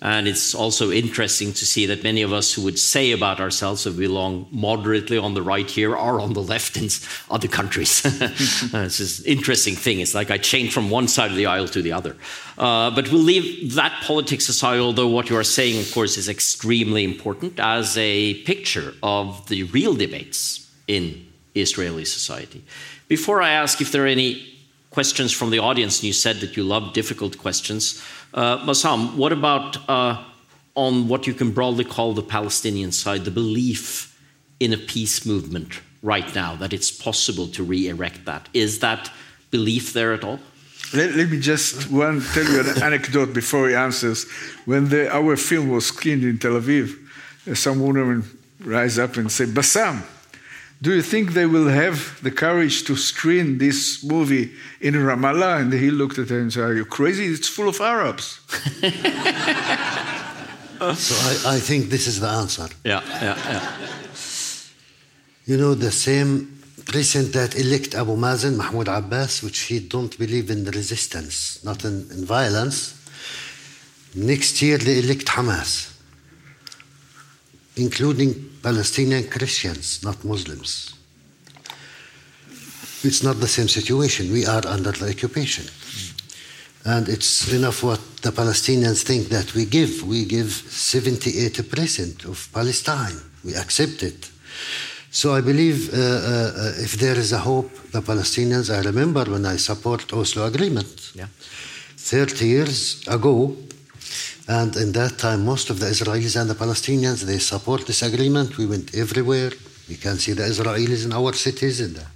And it's also interesting to see that many of us who would say about ourselves that we belong moderately on the right here are on the left in other countries. [LAUGHS] it's an interesting thing. It's like I change from one side of the aisle to the other. Uh, but we'll leave that politics aside, although what you are saying, of course, is extremely important as a picture of the real debates in Israeli society. Before I ask if there are any questions from the audience, and you said that you love difficult questions, uh, what about uh, on what you can broadly call the Palestinian side, the belief in a peace movement right now, that it's possible to re erect that? Is that belief there at all? Let, let me just one tell you an [LAUGHS] anecdote before he answers. When the, our film was screened in Tel Aviv, uh, some woman rise up and say, Bassam, do you think they will have the courage to screen this movie in Ramallah? And he looked at her and said, Are you crazy? It's full of Arabs. [LAUGHS] So I, I think this is the answer. Yeah, yeah, yeah. You know, the same president that elect Abu Mazen, Mahmoud Abbas, which he don't believe in resistance, not in, in violence. Next year they elect Hamas, including Palestinian Christians, not Muslims. It's not the same situation. We are under the occupation. And it's enough what the Palestinians think that we give. We give 78% of Palestine. We accept it. So I believe uh, uh, if there is a hope, the Palestinians, I remember when I support Oslo Agreement. Yeah. 30 years ago, and in that time, most of the Israelis and the Palestinians, they support this agreement. We went everywhere. We can see the Israelis in our cities, in the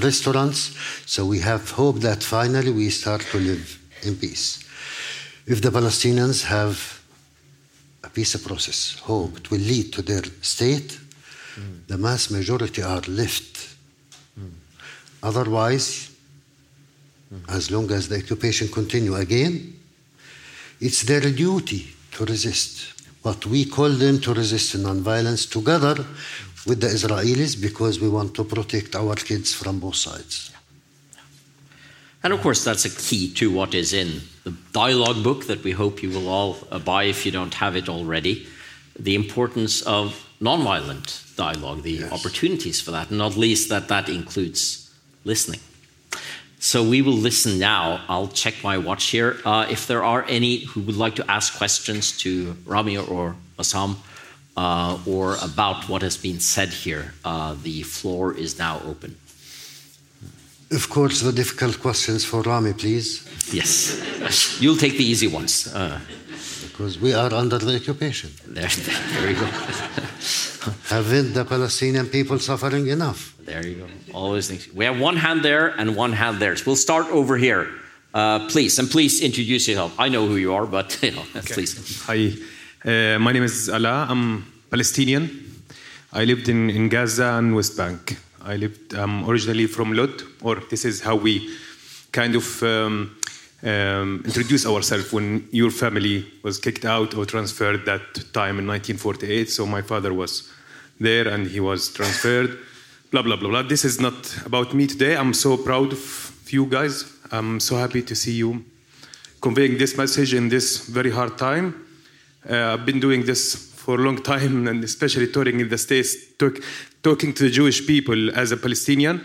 restaurants. So we have hope that finally we start to live in peace. If the Palestinians have a peace process, hope, it will lead to their state, the mass majority are left. Hmm. Otherwise, as long as the occupation continue again, it's their duty to resist. But we call them to resist non-violence together with the Israelis because we want to protect our kids from both sides. And of course, that's a key to what is in the dialogue book that we hope you will all buy if you don't have it already. The importance of nonviolent dialogue, the Yes. opportunities for that, and not least that that includes listening. So we will listen now. I'll check my watch here. Uh, if there are any who would like to ask questions to Rami or Bassam uh, or about what has been said here, uh, the floor is now open. Of course, the difficult questions for Rami, please, Yes, [LAUGHS] you'll take the easy ones. Because we are under the occupation. there, there you go. [LAUGHS] Haven't the Palestinian people suffering enough? There you go. Always things. We have one hand there and one hand there. So we'll start over here. Uh, please, and please introduce yourself. I know who you are, but you know, please. Hi, uh, my name is Ala. I'm Palestinian. I lived in, in Gaza and West Bank. I lived um, originally from Lod, or this is how we kind of um, um, introduce ourselves when your family was kicked out or transferred that time in 1948. So my father was there and he was transferred. Blah blah blah blah. This is not about me today. I'm so proud of you guys. I'm so happy to see you conveying this message in this very hard time. Uh, I've been doing this for a long time, and especially touring in the States, talk, talking to the Jewish people as a Palestinian.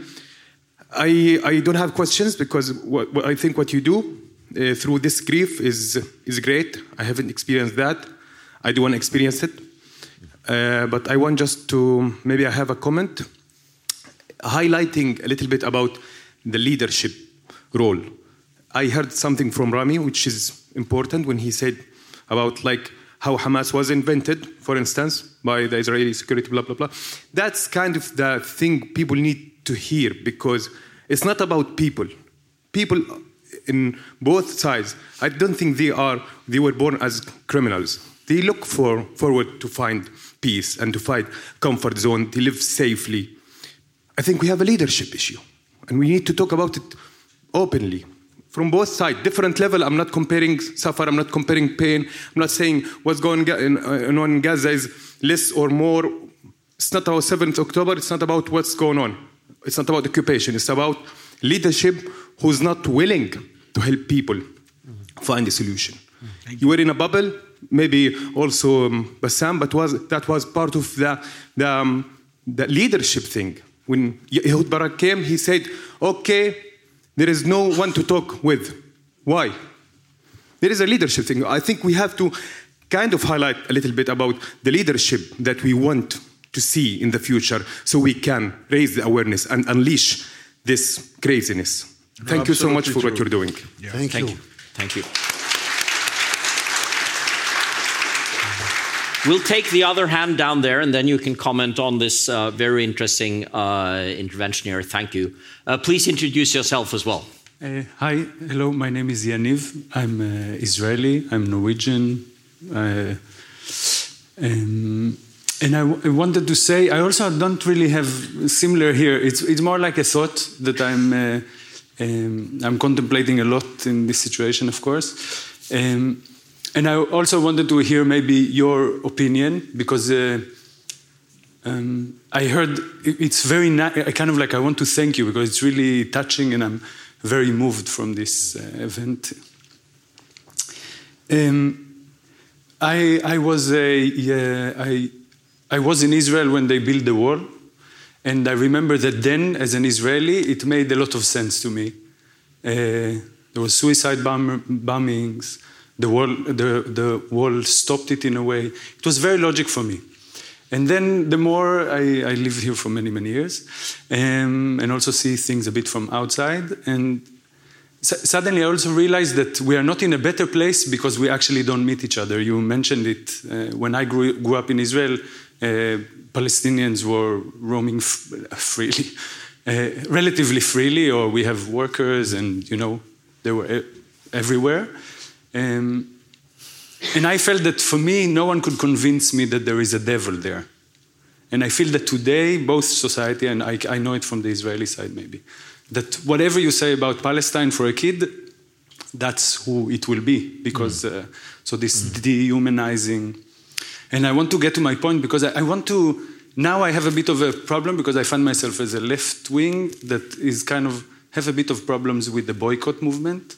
I, I don't have questions because what, what I think what you do uh, through this grief is, is great. I haven't experienced that. I do want to experience it. Uh, but I want just to maybe I have a comment highlighting a little bit about the leadership role. I heard something from Rami, which is important when he said about like how Hamas was invented, for instance, by the Israeli security, blah blah blah. That's kind of the thing people need to hear because it's not about people. People in both sides, I don't think they are they were born as criminals. They look for forward to find peace and to find comfort zone, to live safely. I think we have a leadership issue, and we need to talk about it openly from both sides, different level. I'm not comparing suffer. I'm not comparing pain. I'm not saying what's going ga- in- uh, on in Gaza is less or more. It's not about 7th October. It's not about what's going on. It's not about occupation. It's about leadership who's not willing to help people find a solution. You were in a bubble, maybe also um, Bassam, but was that was part of the the, um, the leadership thing. When Ehud Barak came, he said, "Okay, there is no one to talk with. Why? There is a leadership thing. I think we have to kind of highlight a little bit about the leadership that we want to see in the future so we can raise the awareness and unleash this craziness. Thank you so much for absolutely what you're doing. Thank, Thank you. you. Thank you. We'll take the other hand down there, and then you can comment on this uh, very interesting uh, intervention here. Thank you. Uh, please introduce yourself as well. Uh, hi, hello. My name is Yaniv. I'm uh, Israeli. I'm Norwegian. Uh, um, and I, w- I wanted to say, I also don't really have similar here. It's it's more like a thought that I'm uh, um, I'm contemplating a lot in this situation, of course. Um, and I also wanted to hear maybe your opinion because. Uh, um, I heard it's very. Na- I kind of like I want to thank you because it's really touching, and I'm very moved from this uh, event. Um, I I was a yeah, I I was in Israel when they built the wall, and I remember that then, as an Israeli, it made a lot of sense to me. Uh, there was suicide bomb- bombings. The wall, the, the stopped it in a way. It was very logic for me. And then the more I, I live here for many, many years, um, and also see things a bit from outside. And suddenly I also realized that we are not in a better place because we actually don't meet each other. You mentioned it. Uh, when I grew, grew, up in Israel, uh, Palestinians were roaming freely, uh, [LAUGHS] relatively freely, or we have workers, and you know, they were everywhere. Um, and I felt that for me, no one could convince me that there is a devil there. And I feel that today, both society, and I, I know it from the Israeli side maybe, that whatever you say about Palestine for a kid, that's who it will be. Because, mm. uh, so this mm. dehumanizing. And I want to get to my point because I, I want to, now I have a bit of a problem because I find myself as a left wing that is kind of, have a bit of problems with the boycott movement.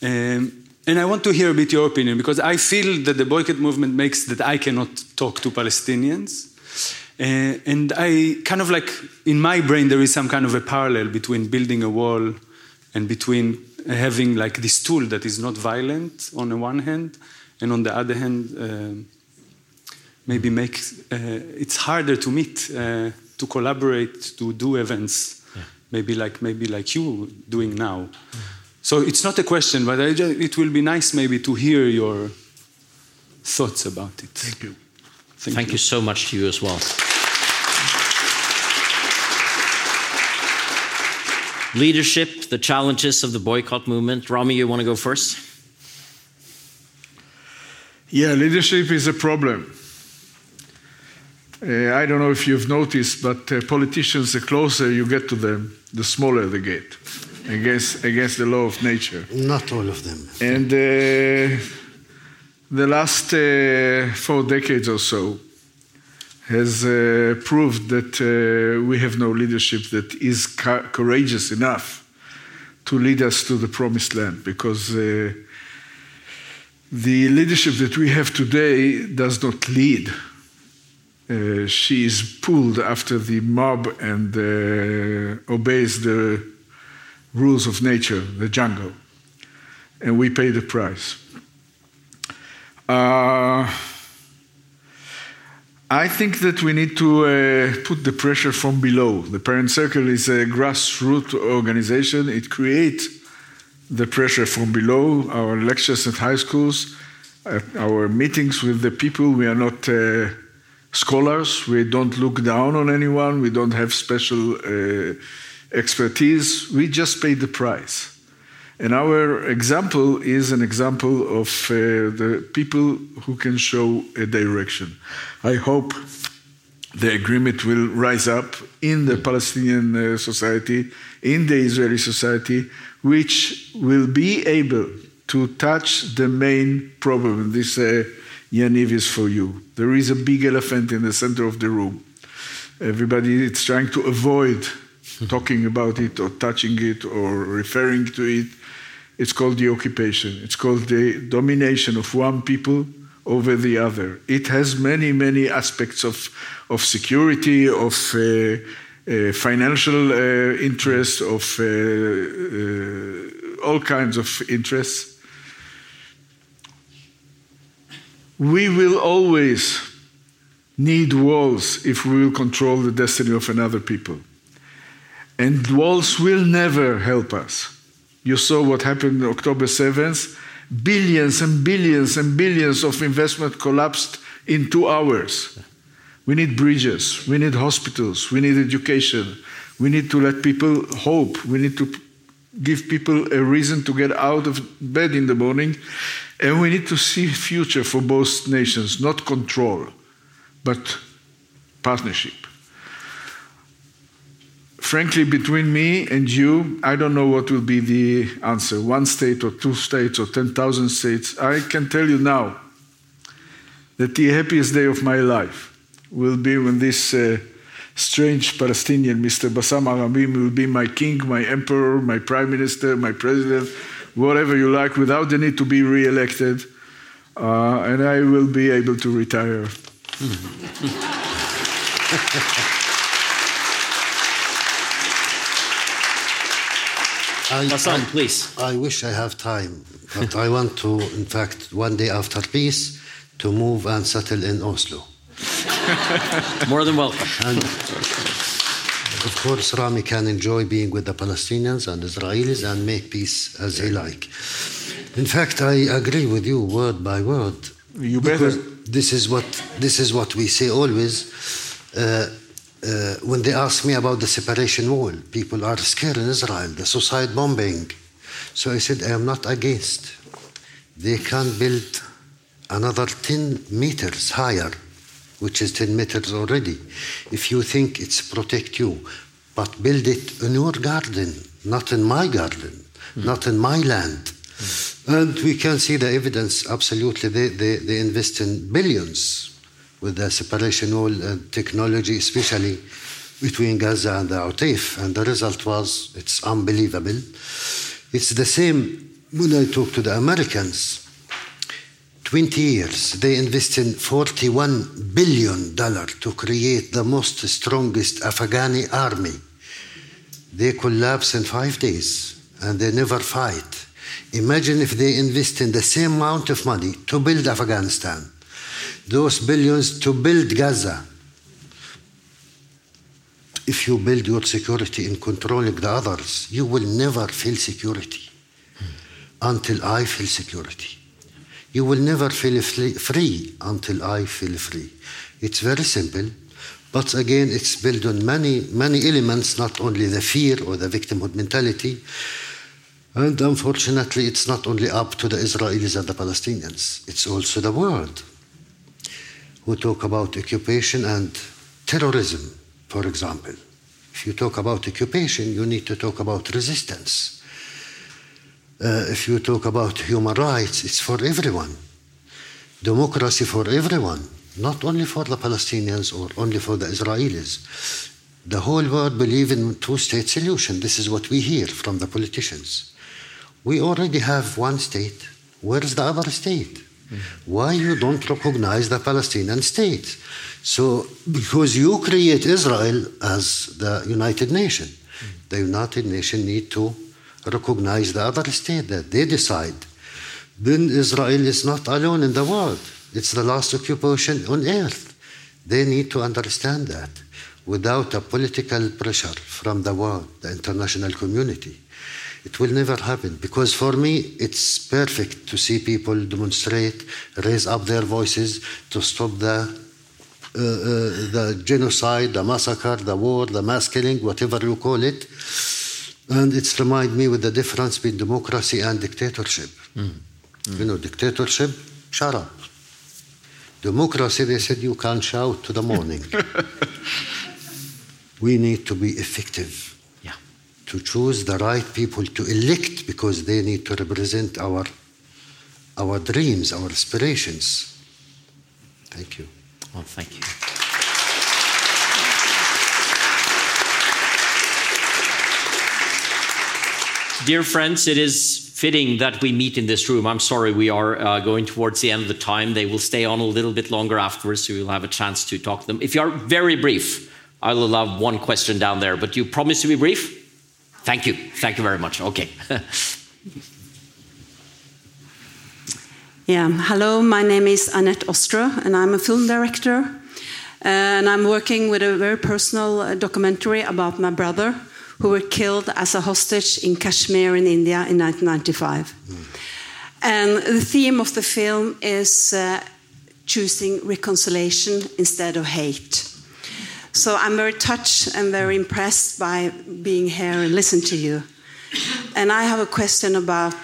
Um, and I want to hear a bit your opinion because I feel that the boycott movement makes that I cannot talk to Palestinians. Uh, and I kind of like, in my brain, there is some kind of a parallel between building a wall and between having like this tool that is not violent on the one hand, and on the other hand, uh, maybe make uh, it's harder to meet, uh, to collaborate, to do events, yeah. maybe like maybe like you doing now. Mm. So it's not a question, but just, it will be nice maybe to hear your thoughts about it. Thank you. Thank, Thank you. you so much to you as well. Leadership, the challenges of the boycott movement. Rami, you want to go first? Yeah, leadership is a problem. Uh, I don't know if you've noticed, but uh, politicians, the closer you get to them, the smaller they get against, against the law of nature. Not all of them. And uh, the last uh, four decades or so has uh, proved that uh, we have no leadership that is courageous enough to lead us to the promised land because uh, the leadership that we have today does not lead. Uh, she is pulled after the mob and obeys the rules of nature, the jungle, and we pay the price. Uh, I think that we need to uh, put the pressure from below. The Parent Circle is a grassroots organization. It creates the pressure from below. Our lectures at high schools, our meetings with the people, we are not uh, scholars. We don't look down on anyone. We don't have special uh, expertise, we just pay the price. And our example is an example of uh, the people who can show a direction. I hope the agreement will rise up in the Palestinian uh, society, in the Israeli society, which will be able to touch the main problem. This uh, Yaniv is for you. There is a big elephant in the center of the room. Everybody is trying to avoid talking about it or touching it or referring to it. It's called the occupation. It's called the domination of one people over the other. It has many, many aspects of, of security, of uh, uh, financial uh, interest, of uh, uh, all kinds of interests. We will always need walls if we will control the destiny of another people. And walls will never help us. You saw what happened on October 7th. Billions and billions and billions of investment collapsed in two hours. We need bridges, we need hospitals, we need education, we need to let people hope, we need to give people a reason to get out of bed in the morning, and we need to see future for both nations, not control, but partnership frankly, between me and you, I don't know what will be the answer one state or two states or 10,000 states. I can tell you now that the happiest day of my life will be when this uh, strange Palestinian, Mr. Bassam Aramin, will be my king, my emperor, my prime minister, my president, whatever you like, without the need to be re elected. Uh, and I will be able to retire. I, Hassan, I, please. I wish I have time, but I want to, in fact, one day after peace, to move and settle in Oslo. More than welcome. And of course, Rami can enjoy being with the Palestinians and Israelis and make peace as he like. In fact, I agree with you word by word. You better. This is what this is what we say always. Uh, uh, when they ask me about the separation wall, people are scared in Israel, the suicide bombing. So I said, I am not against. They can build another 10 meters higher, which is 10 meters already. If you think it's protect you, but build it in your garden, not in my garden, not in my land. And we can see the evidence absolutely. They, they, they invest in billions with the separation wall uh, technology, especially between Gaza and the Otef. And the result was it's unbelievable. It's the same when I talk to the Americans. 20 years, they invest in 41 billion dollars to create the most strongest Afghani army. They collapse in five days and they never fight. Imagine if they invest in the same amount of money to build Afghanistan, those billions to build Gaza. If you build your security in controlling the others, you will never feel security until I feel security. You will never feel free until I feel free. It's very simple, but again, it's built on many, many elements, not only the fear or the victimhood mentality. And unfortunately, it's not only up to the Israelis and the Palestinians, it's also the world who talk about occupation and terrorism, for example. If you talk about occupation, you need to talk about resistance. Uh, if you talk about human rights, it's for everyone. Democracy for everyone, not only for the Palestinians or only for the Israelis. The whole world believes in two-state solution. This is what we hear from the politicians. We already have one state. Where is the other state? Why you don't recognize the Palestinian state? So, because you create Israel as the United Nation, the United Nation need to recognize the other state that they decide. Then Israel is not alone in the world. It's the last occupation on earth. They need to understand that without a political pressure from the world, the international community. It will never happen because for me it's perfect to see people demonstrate, raise up their voices to stop the uh, uh, the genocide, the massacre, the war, the mass killing, whatever you call it. And it's remind me with the difference between democracy and dictatorship. Hmm. Hmm. You know, dictatorship, shut up. Democracy, they said you can't shout to the morning. [LAUGHS] we need to be effective Yeah. to choose the right people to elect because they need to represent our our dreams, our aspirations. Thank you. Well, thank you. Dear friends, it is fitting that we meet in this room. I'm sorry we are uh, going towards the end of the time. They will stay on a little bit longer afterwards, so you'll have a chance to talk to them. If you are very brief, I will allow one question down there, but you promise to be brief? Thank you. Thank you very much. Okay. [LAUGHS] Yeah, hello, my name is Annette Ostra, and I'm a film director. And I'm working with a very personal uh, documentary about my brother, who were killed as a hostage in Kashmir in India in 1995. And the theme of the film is uh, choosing reconciliation instead of hate. So I'm very touched and very impressed by being here and listen to you. And I have a question about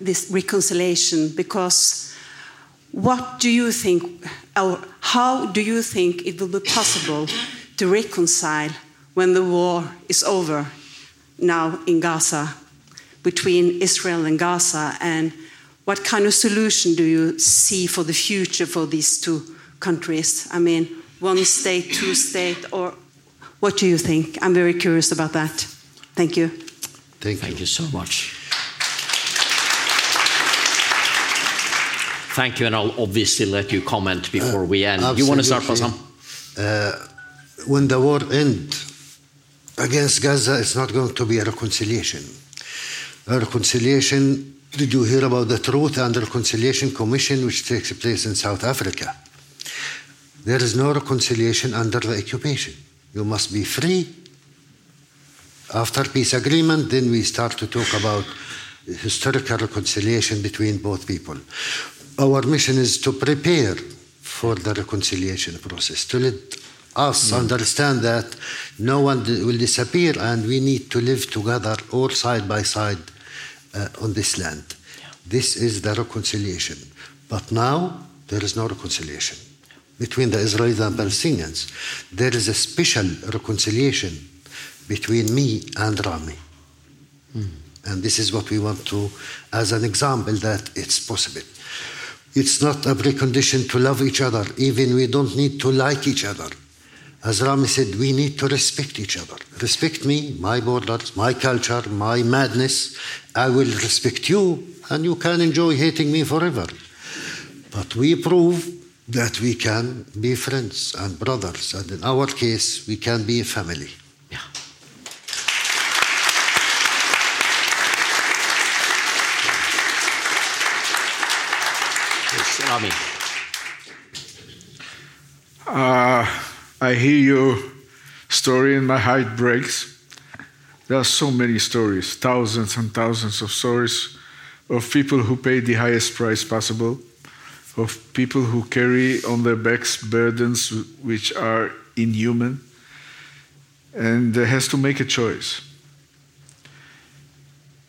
this reconciliation because what do you think, or how do you think it will be possible to reconcile when the war is over now in Gaza, between Israel and Gaza, and what kind of solution do you see for the future for these two countries? I mean, one state, two state, or what do you think? I'm very curious about that. Thank you. Thank, Thank you. you so much. Thank you, and I'll obviously let you comment before we end. You want to start, Absolutely. Bassam? Uh, when the war end against Gaza, it's not going to be a reconciliation. A reconciliation. Did you hear about the Truth and Reconciliation Commission, which takes place in South Africa? There is no reconciliation under the occupation. You must be free. After peace agreement, then we start to talk about historical reconciliation between both people. Our mission is to prepare for the reconciliation process, to let us understand that no one will disappear and we need to live together all side by side uh, on this land. This is the reconciliation. But now there is no reconciliation between the Israelis and Palestinians. There is a special reconciliation between me and Rami. And this is what we want to, as an example, that it's possible. It's not a precondition to love each other, even we don't need to like each other. As Rami said, we need to respect each other. Respect me, my borders, my culture, my madness. I will respect you, and you can enjoy hating me forever. But we prove that we can be friends and brothers, and in our case, we can be a family. Yeah. Yes, Rami. Uh, I hear your story and my heart breaks. There are so many stories, thousands and thousands of stories of people who pay the highest price possible, of people who carry on their backs burdens which are inhuman, and has to make a choice.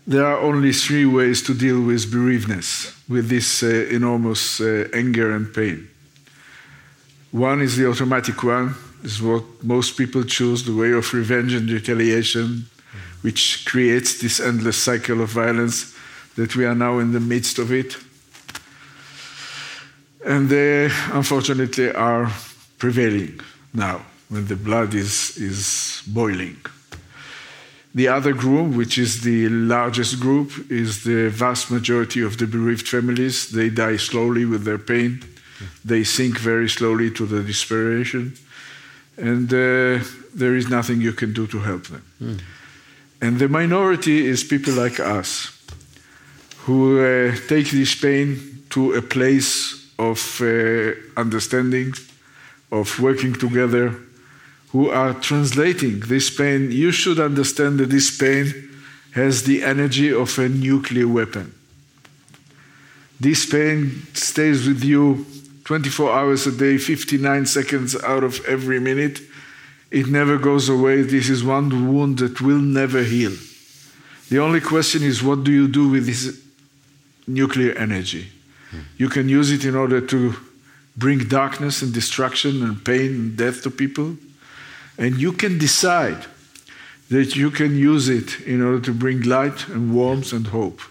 There are only three ways to deal with bereavedness, with this uh, enormous uh, anger and pain. One is the automatic one, is what most people choose, the way of revenge and retaliation, which creates this endless cycle of violence that we are now in the midst of it. And they unfortunately are prevailing now when the blood is, is boiling. The other group, which is the largest group, is the vast majority of the bereaved families. They die slowly with their pain. They sink very slowly to the desperation. And uh, there is nothing you can do to help them. And the minority is people like us who uh, take this pain to a place of uh, understanding, of working together, who are translating this pain. You should understand that this pain has the energy of a nuclear weapon. This pain stays with you 24 hours a day, 59 seconds out of every minute. It never goes away. This is one wound that will never heal. The only question is what do you do with this nuclear energy? You can use it in order to bring darkness and destruction and pain and death to people. And you can decide that you can use it in order to bring light and warmth and hope.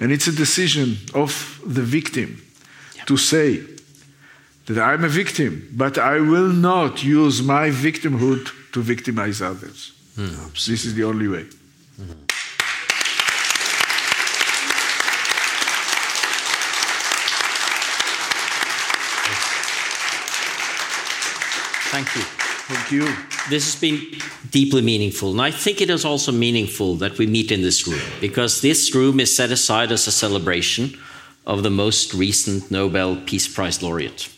And it's a decision of the victim to say that I'm a victim, but I will not use my victimhood to victimize others. Hmm, this is the only way. Hmm. Thank you. Thank you. This has been deeply meaningful. And I think it is also meaningful that we meet in this room because this room is set aside as a celebration of the most recent Nobel Peace Prize laureate.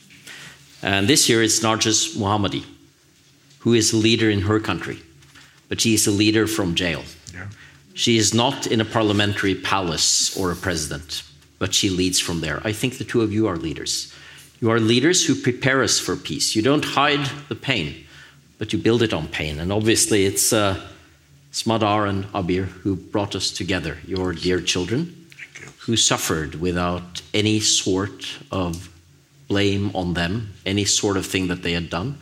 And this year it's not just Mohammadi, who is a leader in her country, but she is a leader from jail. Yeah. She is not in a parliamentary palace or a president, but she leads from there. I think the two of you are leaders. You are leaders who prepare us for peace. You don't hide the pain, but you build it on pain. And obviously, it's uh, Smadar and Abir who brought us together, your dear children, who suffered without any sort of blame on them, any sort of thing that they had done,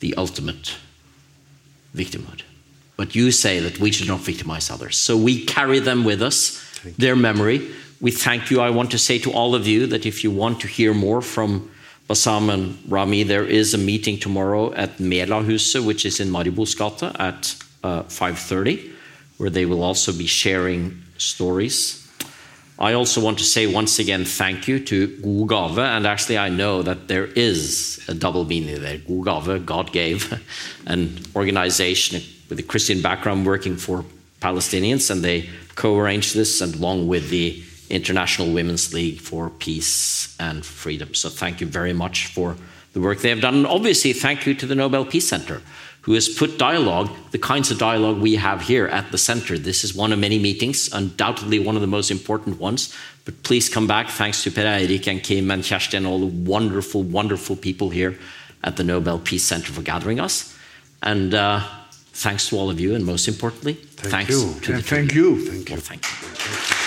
the ultimate victimhood. But you say that we should not victimize others. So we carry them with us, their memory. We thank you. I want to say to all of you that if you want to hear more from Bassam and Rami, there is a meeting tomorrow at Melahuset, which is in Maribosgata at uh, 5.30, where they will also be sharing stories. I also want to say once again thank you to God and actually I know that there is a double meaning there. God God gave, an organization with a Christian background working for Palestinians, and they co-arranged this, and along with the International Women's League for Peace and Freedom. So thank you very much for the work they have done. And obviously, thank you to the Nobel Peace Center, who has put dialogue, the kinds of dialogue we have here at the center. This is one of many meetings, undoubtedly one of the most important ones. But please come back. Thanks to Per Eirik and Kim and Kjersti and all the wonderful, wonderful people here at the Nobel Peace Center for gathering us. And uh, thanks to all of you, and most importantly, Thank thanks you. to the And two of thank you. Thank you. Thank you.